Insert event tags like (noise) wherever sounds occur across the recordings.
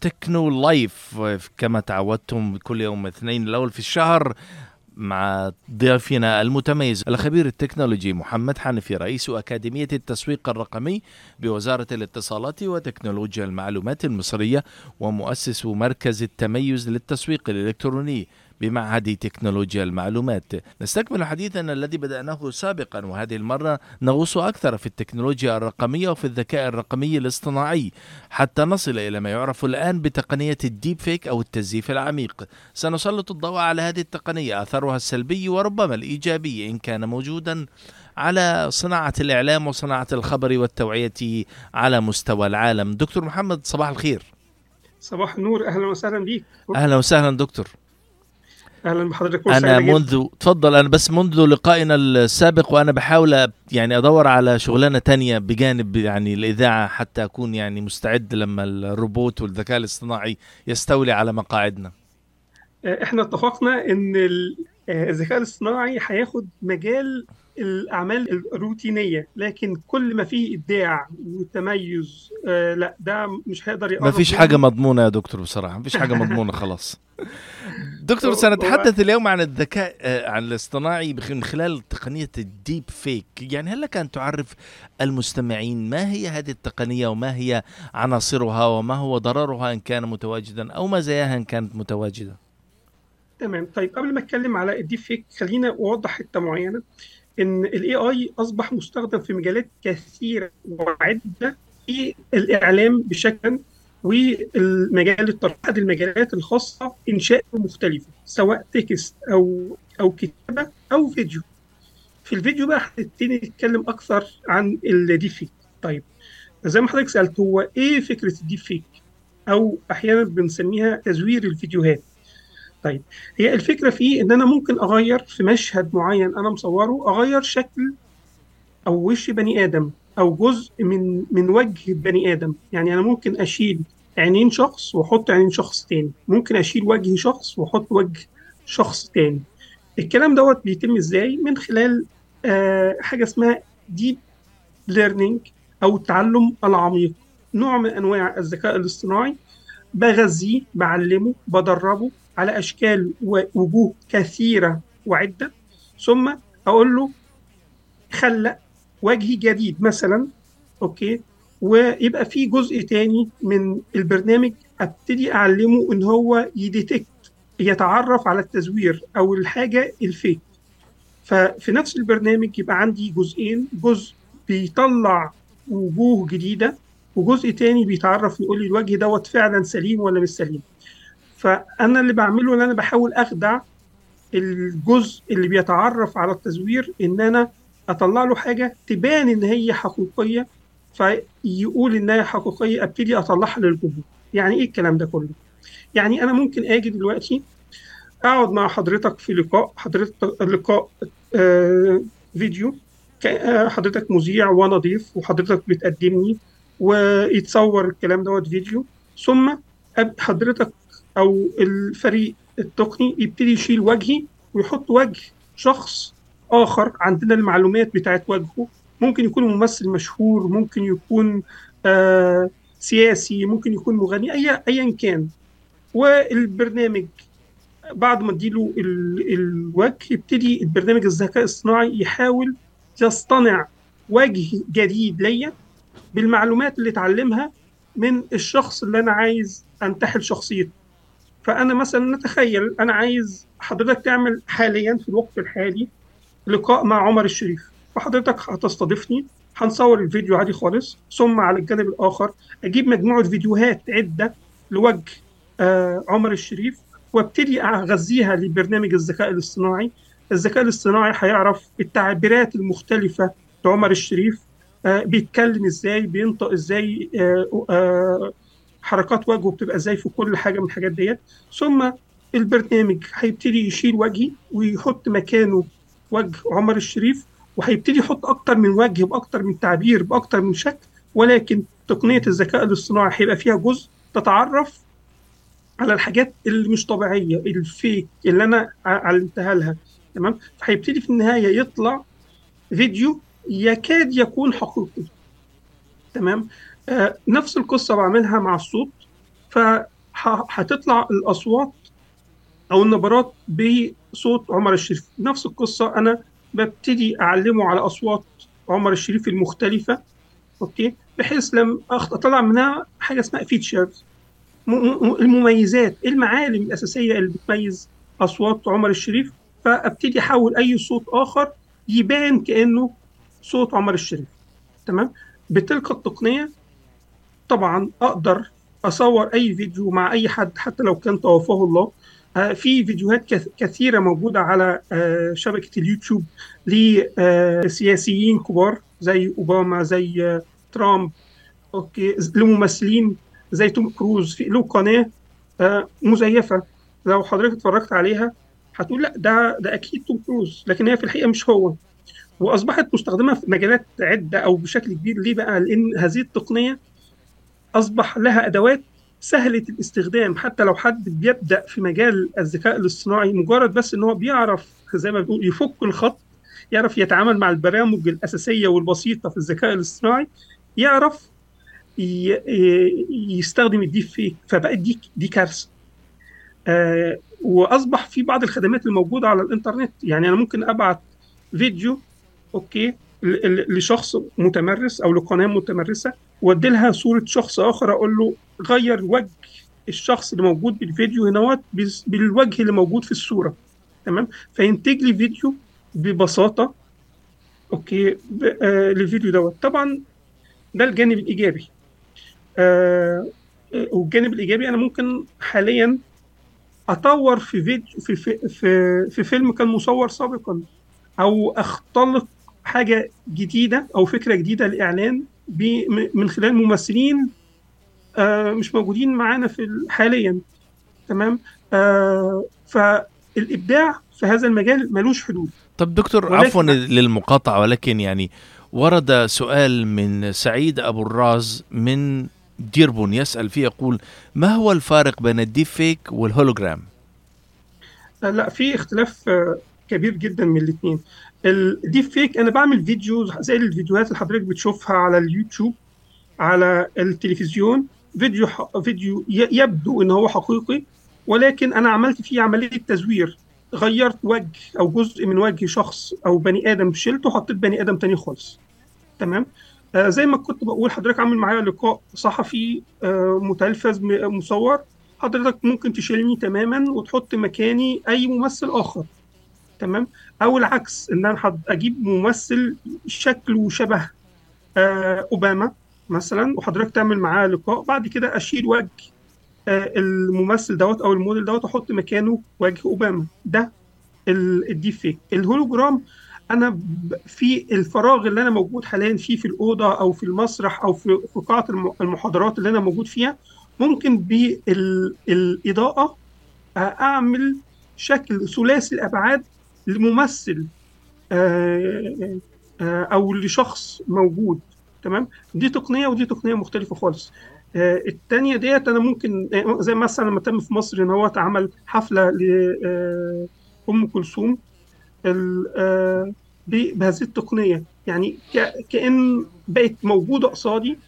تكنو لايف كما تعودتم كل يوم اثنين الأول في الشهر مع ضيفنا المتميز الخبير التكنولوجي محمد حنفي رئيس أكاديمية التسويق الرقمي بوزارة الاتصالات وتكنولوجيا المعلومات المصرية ومؤسس مركز التميز للتسويق الإلكتروني. بمعهد تكنولوجيا المعلومات. نستكمل حديثنا الذي بدأناه سابقا وهذه المرة نغوص أكثر في التكنولوجيا الرقمية وفي الذكاء الرقمي الاصطناعي حتى نصل إلى ما يعرف الآن بتقنية الديب فيك أو التزييف العميق. سنسلط الضوء على هذه التقنية أثرها السلبي وربما الإيجابي إن كان موجودا على صناعة الإعلام وصناعة الخبر والتوعية على مستوى العالم. دكتور محمد صباح الخير. صباح النور أهلا وسهلا بيك أهلا وسهلا دكتور. أهلا بحضرتك أنا. منذ تفضل أنا بس منذ لقائنا السابق وأنا بحاول يعني أدور على شغلانة تانية بجانب يعني الإذاعة حتى أكون يعني مستعد لما الروبوت والذكاء الاصطناعي يستولي على مقاعدنا آه، إحنا اتفقنا إن آه، الذكاء الاصطناعي هياخد مجال الأعمال الروتينية لكن كل ما فيه إبداع وتميز آه، لا ده مش هيقدر يقرب ما فيش. حاجة مضمونة يا دكتور بصراحة ما فيش حاجة مضمونة (laughs) خلاص دكتور سنتحدث اليوم عن الذكاء آه، عن الاصطناعي من خلال تقنية الديب فيك. يعني هل لك أن تعرف المستمعين ما هي هذه التقنية وما هي عناصرها وما هو ضررها إن كان متواجدا أو مزاياها إن كانت متواجدة؟ تمام. طيب قبل ما أتكلم على ال deep fake خلينا أوضح حتة معينة. إن ال AI أصبح مستخدم في مجالات كثيرة وعدة في الإعلام بشكل والمجال الترفيه أحد المجالات الخاصة انشاء مختلفه سواء text أو أو كتابة أو فيديو. في الفيديو بقى هنبتدي نتكلم أكثر عن ال deep fake طيب زي ما حضرتك سألت هو إيه فكرة الديب فيك أو أحيانا بنسميها تزوير الفيديوهات. طيب هي الفكرة فيه إن أنا ممكن أغير في مشهد معين أنا مصوره أغير شكل أو وش بني آدم. أو جزء من من وجه بني آدم. يعني أنا ممكن أشيل عينين شخص وأحط عينين شخص تاني. ممكن أشيل وجه شخص وأحط وجه شخص تاني. الكلام دوت بيتم إزاي؟ من خلال آه حاجة اسمها deep learning أو التعلم العميق. نوع من أنواع الذكاء الاصطناعي بغذيه بعلمه بدربه على أشكال ووجوه كثيرة وعدة. ثم أقول له خلق وجه جديد مثلا okay؟ ويبقى في جزء تاني من البرنامج أبتدي أعلمه إن هو ي detect يتعرف على التزوير أو الحاجة الفيك. ففي نفس البرنامج يبقى عندي جزئين جزء بيطلع وجوه جديدة وجزء تاني بيتعرف يقول لي الوجه دوت فعلا سليم ولا مش سليم. فأنا اللي بعمله إن أنا بحاول أخدع الجزء اللي بيتعرف على التزوير إن أنا أطلع له حاجة تبان إن هي حقيقية فيقول ان هي حقيقية أبتدي أطلعها للجمهور. يعني إيه الكلام ده كله؟ يعني أنا ممكن آجي دلوقتي أقعد مع حضرتك في لقاء حضرتك لقاء آه فيديو. آه، حضرتك مذيع وأنا ضيف وحضرتك بتقدمني ويتصور الكلام دوت فيديو. ثم حضرتك أو الفريق التقني يبتدي يشيل وجهي ويحط وجه شخص آخر عندنا المعلومات بتاعت وجهه. ممكن يكون ممثل مشهور ممكن يكون آه سياسي ممكن يكون مغني اي ايا كان. والبرنامج بعد ما أديله ال- الوجه يبتدي البرنامج الذكاء الصناعي يحاول يصطنع وجه جديد ليا بالمعلومات اللي اتعلمها من الشخص اللي أنا عايز أنتحل شخصيته. فأنا مثلا نتخيل أنا عايز حضرتك تعمل حاليا في الوقت الحالي لقاء مع عمر الشريف. فحضرتك هتستضيفني؟ هنصور الفيديو عادي خالص. ثم على الجانب الآخر أجيب مجموعة فيديوهات عدة لوجه آه عمر الشريف وابتدي أغذيها لبرنامج الذكاء الاصطناعي. الذكاء الاصطناعي هيعرف التعبيرات المختلفة لعمر الشريف آه بيتكلم إزاي بينطق إزاي آه آه حركات وجهه بتبقى إزاي في كل حاجة من الحاجات ديت. ثم البرنامج هيبتدي يشيل وجهي ويحط مكانه وجه عمر الشريف وهيبتدي يحط أكتر من وجه باكتر من تعبير بأكتر من شكل ولكن تقنية الذكاء الاصطناعي هيبقى فيها جزء تتعرف على الحاجات اللي مش طبيعية الفيك اللي أنا علمتها لها تمام؟ فهيبتدي في النهاية يطلع فيديو يكاد يكون حقيقي تمام؟ آه نفس القصة بعملها مع الصوت فهتطلع الأصوات أو النبرات بصوت عمر الشريف. نفس القصة أنا ببتدي أعلمه على أصوات عمر الشريف المختلفة okay؟ بحيث لم أطلع منها حاجة اسمها features المميزات المعالم الأساسية اللي بتميز أصوات عمر الشريف فأبتدي أحول أي صوت آخر يبان كأنه صوت عمر الشريف. تمام؟ بتلك التقنية طبعا أقدر أصور أي فيديو مع أي حد حتى لو كان توفاه الله. في فيديوهات كثيرة موجودة على آه، شبكة اليوتيوب لسياسيين كبار زي أوباما زي ترامب okay لممثلين زي توم كروز. في له قناة آه، مزيفة. لو حضرتك اتفرجت عليها هتقول لأ ده ده أكيد توم كروز. لكن هي في الحقيقة مش هو. وأصبحت مستخدمة في مجالات عدة أو بشكل كبير. ليه بقى؟ لأن هذه التقنية أصبح لها أدوات سهلة الاستخدام حتى لو حد بيبدأ في مجال الذكاء الاصطناعي مجرد بس إن هو بيعرف زي ما بنقول يفك الخط يعرف يتعامل مع البرامج الأساسية والبسيطة في الذكاء الاصطناعي يعرف يستخدم ال deep fake فبقت دي دي كارثة. آه وأصبح في بعض الخدمات الموجودة على الإنترنت يعني أنا ممكن أبعت فيديو okay لشخص متمرس أو لقناة متمرسة وادي لها صورة شخص آخر أقول له غير وجه الشخص اللي موجود بالفيديو هنا بالوجه اللي موجود في الصورة. تمام؟ فينتج لي فيديو ببساطة okay؟ آه للفيديو دوت. طبعا ده الجانب الإيجابي. آه والجانب الإيجابي أنا ممكن حاليا أطور في فيديو في في في, في فيلم كان مصور سابقا أو أختلق حاجة جديدة أو فكرة جديدة لإعلان من خلال ممثلين آه مش موجودين معانا في حاليا. تمام؟ آه فالإبداع في هذا المجال ملوش حدود. طب دكتور عفوا للمقاطعة ولكن يعني ورد سؤال من سعيد أبو الراز من ديربورن يسأل فيه يقول ما هو الفارق بين ال deep fake وال hologram؟ آه، لا في اختلاف كبير جدا من الاثنين الديب فيك أنا بعمل فيديو زي الفيديوهات اللي حضرتك بتشوفها على اليوتيوب على التلفزيون. فيديو فيديو يبدو إن هو حقيقي ولكن أنا عملت فيه عملية تزوير. غيرت وجه أو جزء من وجه شخص أو بني آدم شلته وحطيت بني آدم تاني خالص. تمام؟ آه زي ما كنت بقول حضرتك عامل معايا لقاء صحفي آه متلفز مصور. حضرتك ممكن تشيلني تماما وتحط مكاني أي ممثل آخر. تمام؟ أو العكس إن أنا أجيب ممثل شكله شبه آه أوباما مثلا وحضرتك تعمل معاه لقاء بعد كده أشيل وجه آه الممثل دوت أو الموديل دوت أحط مكانه وجه أوباما. ده ال deep fake. الهولوجرام أنا في الفراغ اللي أنا موجود حاليا فيه في الأوضة أو في المسرح أو في قاعة المحاضرات اللي أنا موجود فيها ممكن بالاضاءه أعمل شكل ثلاثي الأبعاد لممثل آه، آه، أو لشخص موجود تمام؟ دي تقنية ودي تقنية مختلفة خالص. آه، الثانية ديت أنا ممكن زي مثلا لما تم في مصر إن هو اتعمل حفلة لام كلثوم بهذه التقنية. يعني كأن بقت موجودة قصادي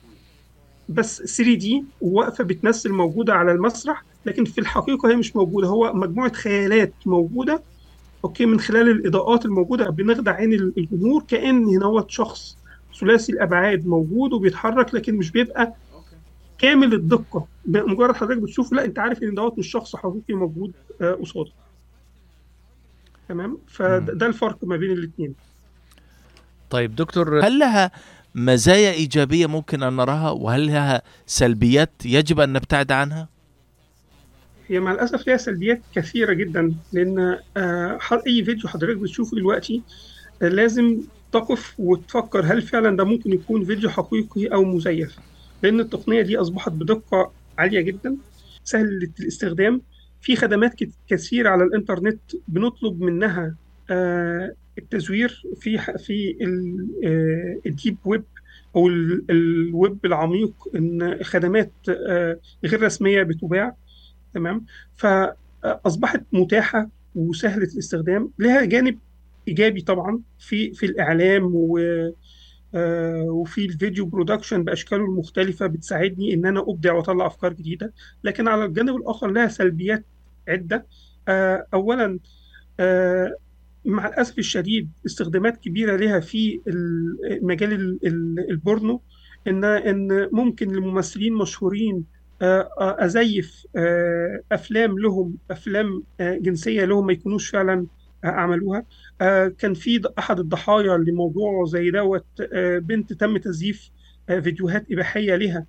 بس 3 دي وواقفه بتمثل موجودة على المسرح لكن في الحقيقة هي مش موجودة. هو مجموعة خيالات موجودة أوكي من خلال الإضاءات الموجودة بنخدع عين الجمهور كأن هنا شخص ثلاثي الأبعاد موجود وبيتحرك لكن مش بيبقى كامل الدقة. مجرد حضرتك بتشوف لا أنت عارف إن دوت مش شخص حقيقي موجود آه، قصادك تمام؟ فده الفرق ما بين الاثنين طيب دكتور هل لها مزايا إيجابية ممكن أن نراها؟ وهل لها سلبيات يجب أن نبتعد عنها؟ هي مع الأسف ليها سلبيات كثيرة جدا لأن آه، أي فيديو حضرتك بتشوفه دلوقتي آه، لازم تقف وتفكر هل فعلا ده ممكن يكون فيديو حقيقي أو مزيف لأن التقنية دي أصبحت بدقة عالية جدا سهل الاستخدام. في خدمات كثيرة على الإنترنت بنطلب منها آه، التزوير في في ال deep web أو الويب العميق إن خدمات غير رسمية بتباع. تمام؟ فأصبحت متاحة وسهلة الاستخدام لها جانب إيجابي طبعا في في الإعلام و آه، وفي ال video production بأشكاله المختلفة بتساعدني إن أنا أبدع وأطلع أفكار جديدة. لكن على الجانب الآخر لها سلبيات عدة. آه، اولا آه، مع الأسف الشديد استخدامات كبيرة لها في ال- مجال ال- ال- البورنو. إن إن ممكن لممثلين مشهورين أزيف آه، أفلام لهم أفلام آه، جنسية لهم ما يكونوش فعلا آه، عملوها. آه، كان في أحد الضحايا لموضوع زي دوت آه، بنت تم تزييف آه، فيديوهات إباحية لها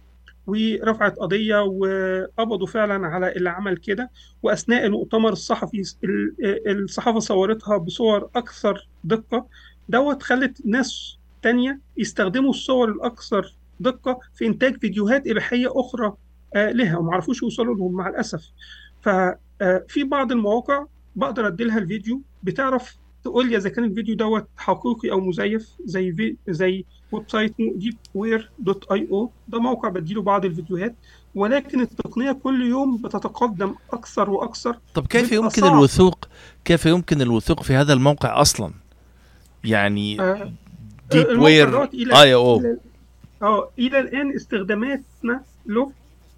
ورفعت قضية وقبضوا فعلا على اللي عمل كده. وأثناء المؤتمر الصحفي ال- الصحافة صورتها بصور أكثر دقة. دوت خلت ناس تانية يستخدموا الصور الأكثر دقة في إنتاج فيديوهات إباحية أخرى. آه، لها وما عرفوش يوصلوا لهم مع الأسف. ففي بعض المواقع بقدر اديلها الفيديو بتعرف تقول لي إذا كان الفيديو دوت حقيقي أو مزيف زي في زي website deepware dot ai أو ده موقع بديله بعض الفيديوهات ولكن التقنية كل يوم بتتقدم أكثر وأكثر طب كيف يمكن صعب الوثوق كيف يمكن الوثوق في هذا الموقع أصلا؟ يعني آه، deepware ai أو آه إلى الآن استخداماتنا له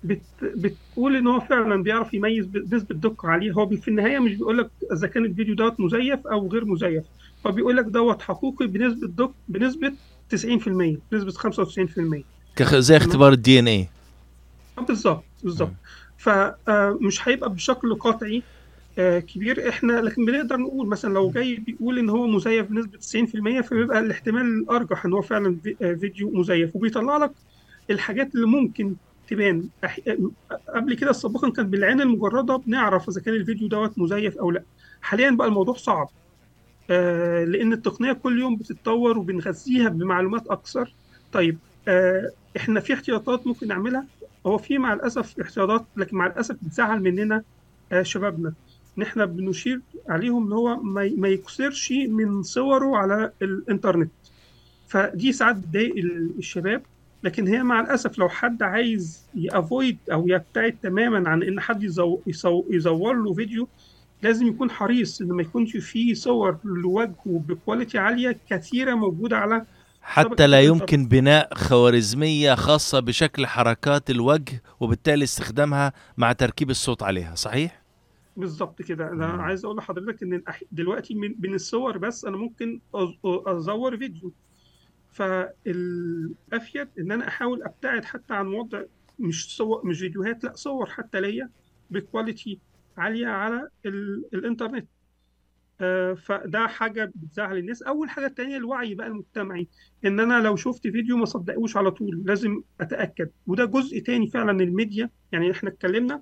بت بتقول إن هو فعلا بيعرف يميز بنسبه دقه عاليه هو في النهاية مش بيقول لك إذا كان الفيديو دوت مزيف أو غير مزيف. هو بيقول لك دوت حقيقي بنسبة دق بنسبة 90% بنسبة 95% كخ- زي اختبار ال DNA آه، بالظبط بالظبط. فمش هيبقى بشكل قطعي آه، كبير. إحنا لكن بنقدر نقول مثلا لو جاي بيقول إن هو مزيف بنسبة 90% فبيبقى الاحتمال الأرجح إن هو فعلا في- آه، فيديو مزيف. وبيطلع لك الحاجات اللي ممكن تبان أح- قبل كده سابقا كان بالعين المجردة بنعرف إذا كان الفيديو دوت مزيف أو لا. حاليا بقى الموضوع صعب. آه، لأن التقنية كل يوم بتتطور وبنغذيها بمعلومات أكثر. طيب آه، إحنا في احتياطات ممكن نعملها؟ هو في مع الأسف احتياطات لكن مع الأسف بتزعل مننا آه، شبابنا. ان إحنا بنشير عليهم إن هو ما يكسرش من صوره على الإنترنت. فدي ساعات بتضايق ال- الشباب. لكن هي مع الأسف لو حد عايز يأفويد أو يبتعد تماما عن إن حد يزو يزور له فيديو لازم يكون حريص إن ما يكونش فيه صور لوجهه بكواليتي عالية كثيرة موجودة على حتى لا يمكن بناء خوارزمية خاصة بشكل حركات الوجه وبالتالي استخدامها مع تركيب الصوت عليها صحيح؟ بالظبط كده أنا. عايز أقول لحضرتك إن دلوقتي من الصور بس أنا ممكن أزور فيديو فالأفيد إن أنا أحاول أبتعد حتى عن وضع مش صور مش فيديوهات لا صور حتى ليا ب quality عالية على ال... الإنترنت. آه، فده حاجة بتزعل الناس. أول حاجة التانية الوعي بقى المجتمعي. إن أنا لو شفت فيديو ما صدقوش على طول لازم أتأكد. وده جزء تاني فعلا الميديا. يعني إحنا اتكلمنا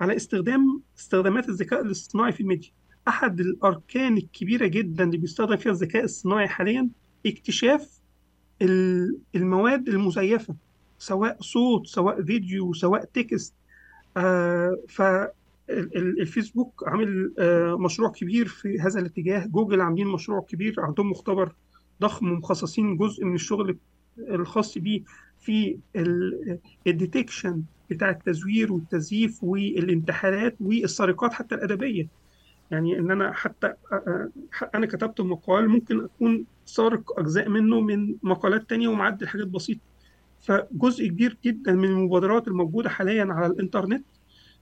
على استخدام استخدامات الذكاء الاصطناعي في الميديا. أحد الأركان الكبيرة جدا اللي بيستخدم فيها الذكاء الصناعي حاليا اكتشاف المواد المزيفة سواء صوت سواء فيديو سواء text آه فالفيسبوك عامل آه مشروع كبير في هذا الاتجاه. جوجل عاملين مشروع كبير عندهم مختبر ضخم ومخصصين جزء من الشغل الخاص بيه في الديتكشن بتاع التزوير والتزييف والانتحالات والسرقات حتى الأدبية. يعني إن أنا حتى أنا كتبت مقال ممكن أكون سارق أجزاء منه من مقالات تانية ومعدل حاجات بسيطة. فجزء كبير جدا من المبادرات الموجودة حاليا على الإنترنت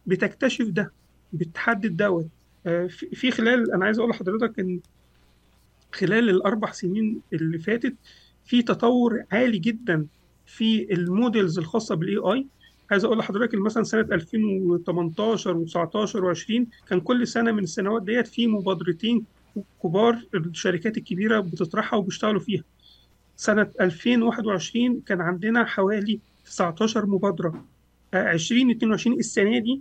بتكتشف ده بتحدد دوت. في خلال أنا عايز أقول لحضرتك إن خلال الأربع سنين اللي فاتت في تطور عالي جدا في ال models الخاصة بال AI عايز أقول لحضرتك مثلا سنة 2018 و19 و20 كان كل سنة من السنوات ديت في مبادرتين كبار الشركات الكبيرة بتطرحها وبيشتغلوا فيها. سنة 2021 كان عندنا حوالي 19 مبادرة. آه، 2022 السنة دي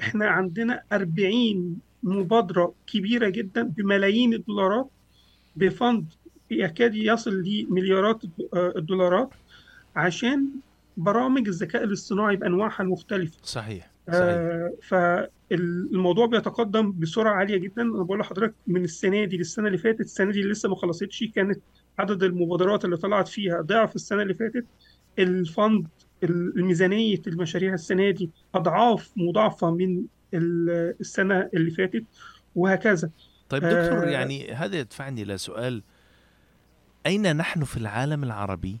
إحنا عندنا 40 مبادرة كبيرة جدا بملايين الدولارات بفند يكاد يصل لمليارات آه، الدولارات عشان برامج الذكاء الاصطناعي بأنواعها المختلفة. صحيح صحيح. آه فالموضوع بيتقدم بسرعة عالية جدا. أنا بقول لحضرتك من السنة دي للسنة اللي فاتت السنة دي لسه ما خلصتش كانت عدد المبادرات اللي طلعت فيها ضعف السنة اللي فاتت. الفند الميزانية المشاريع السنة دي أضعاف مضاعفة من ال- السنة اللي فاتت وهكذا. طيب دكتور آه يعني هذا يدفعني إلى سؤال. أين نحن في العالم العربي؟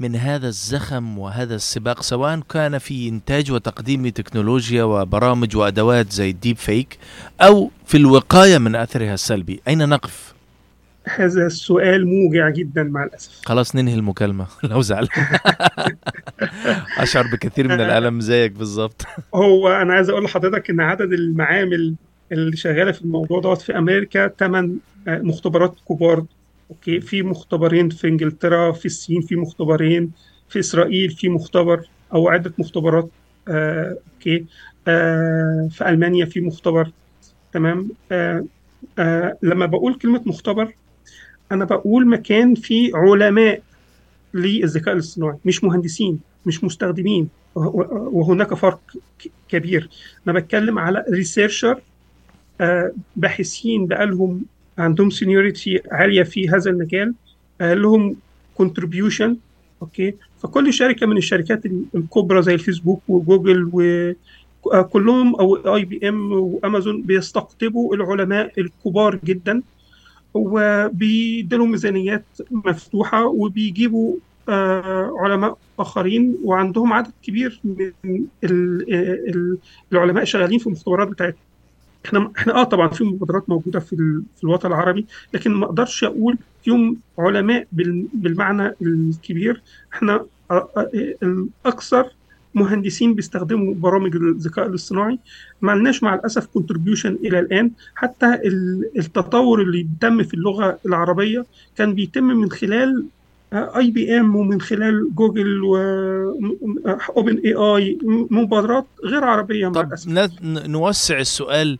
من هذا الزخم وهذا السباق سواء كان في إنتاج وتقديم تكنولوجيا وبرامج وأدوات زي الديب فيك أو في الوقاية من أثرها السلبي. أين نقف؟ هذا السؤال موجع جدا مع الأسف. خلاص ننهي المكالمة. (laughs) لو زعل. أشعر بكثير من الألم زيك بالظبط هو أنا عايز أقول لحضرتك إن عدد المعامل اللي شغالة في الموضوع دوت في أمريكا ثمان مختبرات كبار okay في مختبرين في إنجلترا في الصين في مختبرين في إسرائيل في مختبر أو عدة مختبرات آه، okay آه، في ألمانيا في مختبر تمام؟ آه، آه، لما بقول كلمة مختبر أنا بقول مكان فيه علماء للذكاء الاصطناعي مش مهندسين مش مستخدمين وه- وهناك فرق كبير. أنا بتكلم على researcher باحثين بقالهم عندهم seniority عالية في هذا المجال آه، لهم contribution okay فكل شركة من الشركات الكبرى زي الفيسبوك وجوجل وكلهم أو IBM وأمازون بيستقطبوا العلماء الكبار جدا وبيديلهم ميزانيات مفتوحة وبيجيبوا آه، علماء آخرين وعندهم عدد كبير من ال- ال- العلماء شغالين في المختبرات بتاعتهم. إحنا إحنا آه طبعا في مبادرات موجودة في في الوطن العربي لكن ما أقدرش أقول فيهم علماء بال- بالمعنى الكبير إحنا الأكثر مهندسين بيستخدموا برامج الذكاء الاصطناعي. ما لناش مع الأسف كونتريبيوشن إلى الآن. حتى ال- التطور اللي تم في اللغة العربية كان بيتم من خلال IBM ومن خلال جوجل واوبن اي اي مبادرات غير عربية مع طب نوسع السؤال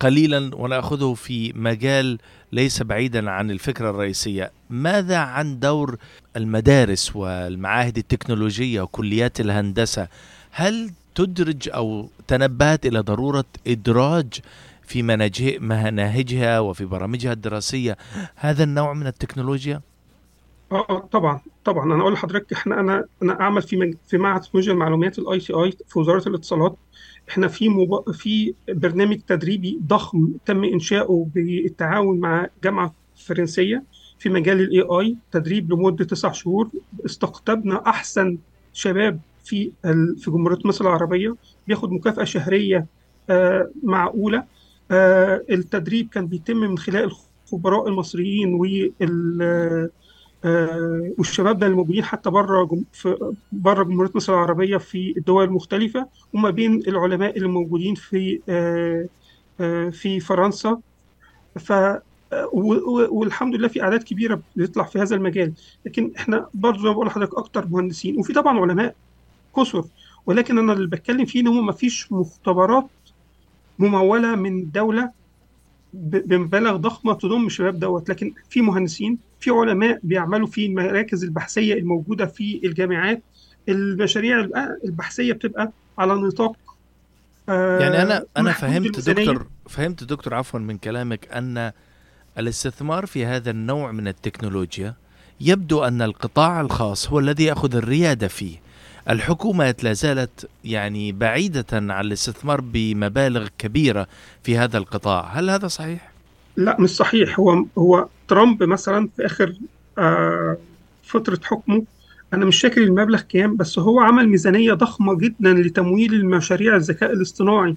قليلا ونأخذه في مجال ليس بعيدا عن الفكرة الرئيسية، ماذا عن دور المدارس والمعاهد التكنولوجية وكليات الهندسة؟ هل تدرج أو تنبهت إلى ضرورة إدراج في مناهج- مناهجها وفي برامجها الدراسية هذا النوع من التكنولوجيا؟ آه آه طبعا طبعا. أنا أقول لحضرتك إحنا أنا أنا أعمل في مج... في معهد تكنولوجيا المعلومات ال ITI في وزارة الاتصالات. إحنا في مب... في برنامج تدريبي ضخم تم إنشاؤه بالتعاون مع جامعة فرنسية في مجال ال AI تدريب لمدة تسع شهور. استقطبنا أحسن شباب في ال... في جمهورية مصر العربية. بياخد مكافأة شهرية آه معقولة. آه التدريب كان بيتم من خلال الخبراء المصريين وال آه، والشباب ده اللي موجودين حتى بره جم... في بره جمهورية مصر العربية في الدول المختلفه وما بين العلماء اللي موجودين في آه، آه، في فرنسا. ف آه، والحمد لله في أعداد كبيرة بتطلع في هذا المجال. لكن إحنا برضه زي ما بقول لحضرتك أكتر مهندسين وفي طبعا علماء كثر ولكن أنا اللي بتكلم فيه إن هم ما فيش مختبرات ممولة من دولة بمبالغ ضخمة تضم الشباب دوت. لكن في مهندسين في علماء بيعملوا في المراكز البحثية الموجودة في الجامعات. المشاريع الب- البحثية بتبقى على نطاق آه، يعني أنا أنا فهمت. دكتور فهمت دكتور عفوا من كلامك أن الاستثمار في هذا النوع من التكنولوجيا يبدو أن القطاع الخاص هو الذي يأخذ الريادة فيه. الحكومات لا زالت يعني بعيدة عن الاستثمار بمبالغ كبيرة في هذا القطاع. هل هذا صحيح؟ لا مش صحيح. هو هو ترامب مثلا في آخر آه، فترة حكمه أنا مش فاكر المبلغ كام بس هو عمل ميزانية ضخمة جدا لتمويل المشاريع الذكاء الاصطناعي.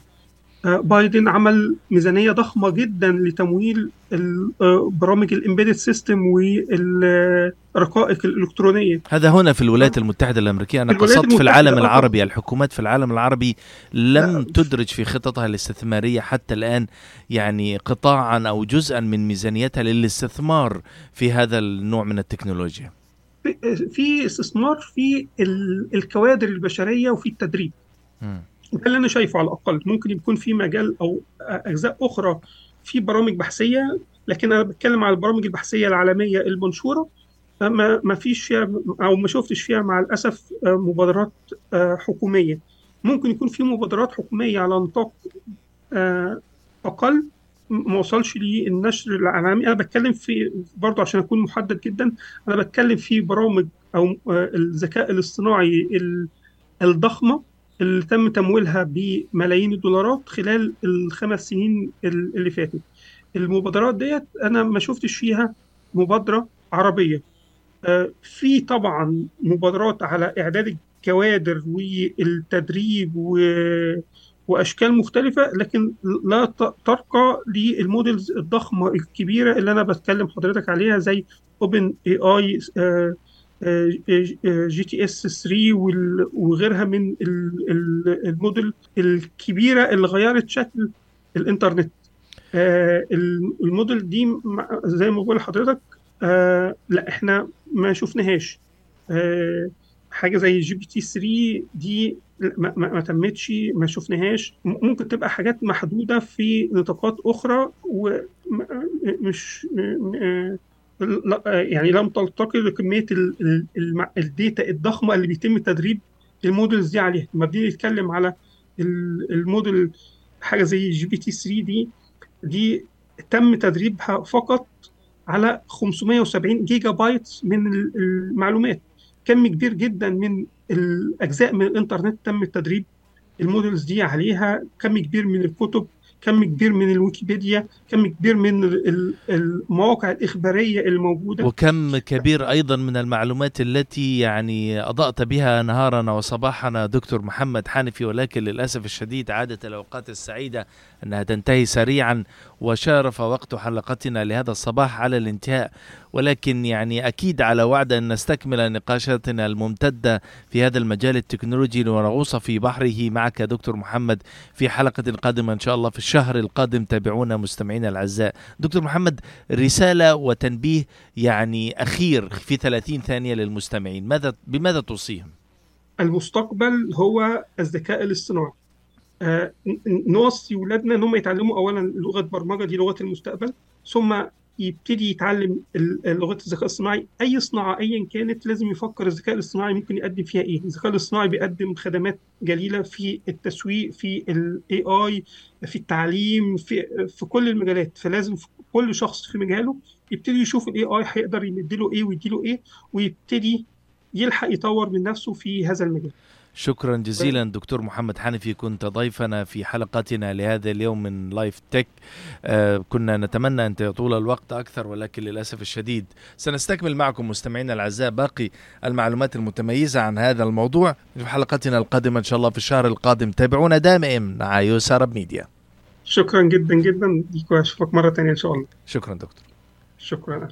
بايدن عمل ميزانية ضخمة جدا لتمويل آه، برامج ال embedded system والرقائق الإلكترونية هذا هنا في الولايات المتحدة الأمريكية أنا قصدت في العالم. العربي الحكومات في العالم العربي لم لا. تدرج في خططها الاستثمارية حتى الآن يعني قطاعا أو جزءا من ميزانيتها للاستثمار في هذا النوع من التكنولوجيا في- استثمار في ال- الكوادر البشرية وفي التدريب مم. ده اللي أنا شايفه على الأقل. ممكن يكون في مجال أو أجزاء أخرى في برامج بحثية لكن أنا بتكلم على البرامج البحثية العالمية المنشورة ما ما فيش فيها أو ما شفتش فيها مع الأسف مبادرات حكومية. ممكن يكون في مبادرات حكومية على نطاق آه، أقل. ما وصلش للنشر العالمي. أنا بتكلم في برضه عشان أكون محدد جدا أنا بتكلم في برامج أو آه، الذكاء الاصطناعي ال- الضخمة اللي تم تمويلها بملايين الدولارات خلال الخمس سنين ال- اللي فاتت. المبادرات ديت أنا ما شفتش فيها مبادرة عربية. آه، في طبعا مبادرات على إعداد الكوادر والتدريب و وأشكال مختلفة لكن لا ترقى لل models الضخمة الكبيرة اللي أنا بتكلم حضرتك عليها زي اوبن اي اي جي تي اس 3 وال- وغيرها من ال- ال- ال models الكبيرة اللي غيرت شكل الإنترنت. آه، الم- ال models دي زي ما بقول لحضرتك آه، لا إحنا ما شفناهاش. آه، حاجة زي GPT 3 دي ما, ما, ما تمتش ما شفناهاش. ممكن تبقى حاجات محدودة في نطاقات أخرى ومش يعني لم ترتقي لكميه ال data الضخمة اللي بيتم تدريب ال models دي عليها. لما بنيجي نتكلم على ال- ال models حاجة زي GPT 3 دي. دي تم تدريبها فقط على 570 جيجا بايت من ال- المعلومات. كم كبير جدا من الأجزاء من الإنترنت تم تدريب ال models دي عليها. كم كبير من الكتب كم كبير من الويكيبيديا كم كبير من ال- ال- المواقع الإخبارية الموجودة. وكم كبير أيضا من المعلومات التي يعني أضاءت بها نهارنا وصباحنا دكتور محمد حنفي ولكن للأسف الشديد عادت الأوقات السعيدة أنها تنتهي سريعا وشارف وقت حلقتنا لهذا الصباح على الانتهاء. ولكن يعني أكيد على وعد أن نستكمل نقاشاتنا الممتدة في هذا المجال التكنولوجي ونغوص في بحره معك دكتور محمد في حلقة قادمة إن شاء الله في الشهر القادم. تابعونا مستمعينا الأعزاء. دكتور محمد رسالة وتنبيه يعني أخير في 30 ثانية للمستمعين. ماذا بماذا توصيهم؟ المستقبل هو الذكاء الاصطناعي. آه، نوصي ولادنا إن هم يتعلموا اولا لغة برمجة دي لغة المستقبل ثم يبتدي يتعلم لغه الذكاء الصناعي أي صناعة ايا كانت لازم يفكر الذكاء الاصطناعي ممكن يقدم فيها إيه. الذكاء الاصطناعي بيقدم خدمات جليلة في التسويق في ال AI في التعليم في في كل المجالات. فلازم كل شخص في مجاله يبتدي يشوف ال AI هيقدر يمدله إيه ويديله إيه ويبتدي يلحق يطور من نفسه في هذا المجال. شكرا جزيلا دكتور محمد حنفي كنت ضيفنا في حلقتنا لهذا اليوم من Live Tech آه كنا نتمنى أن يطول الوقت أكثر ولكن للأسف الشديد سنستكمل معكم مستمعينا الأعزاء باقي المعلومات المتميزة عن هذا الموضوع في حلقتنا القادمة إن شاء الله في الشهر القادم. تابعونا دائما مع يوسارب ميديا. شكرا جدا جدا. ليك واشوفك مرة تانيه إن شاء الله. شكرا دكتور. شكرا.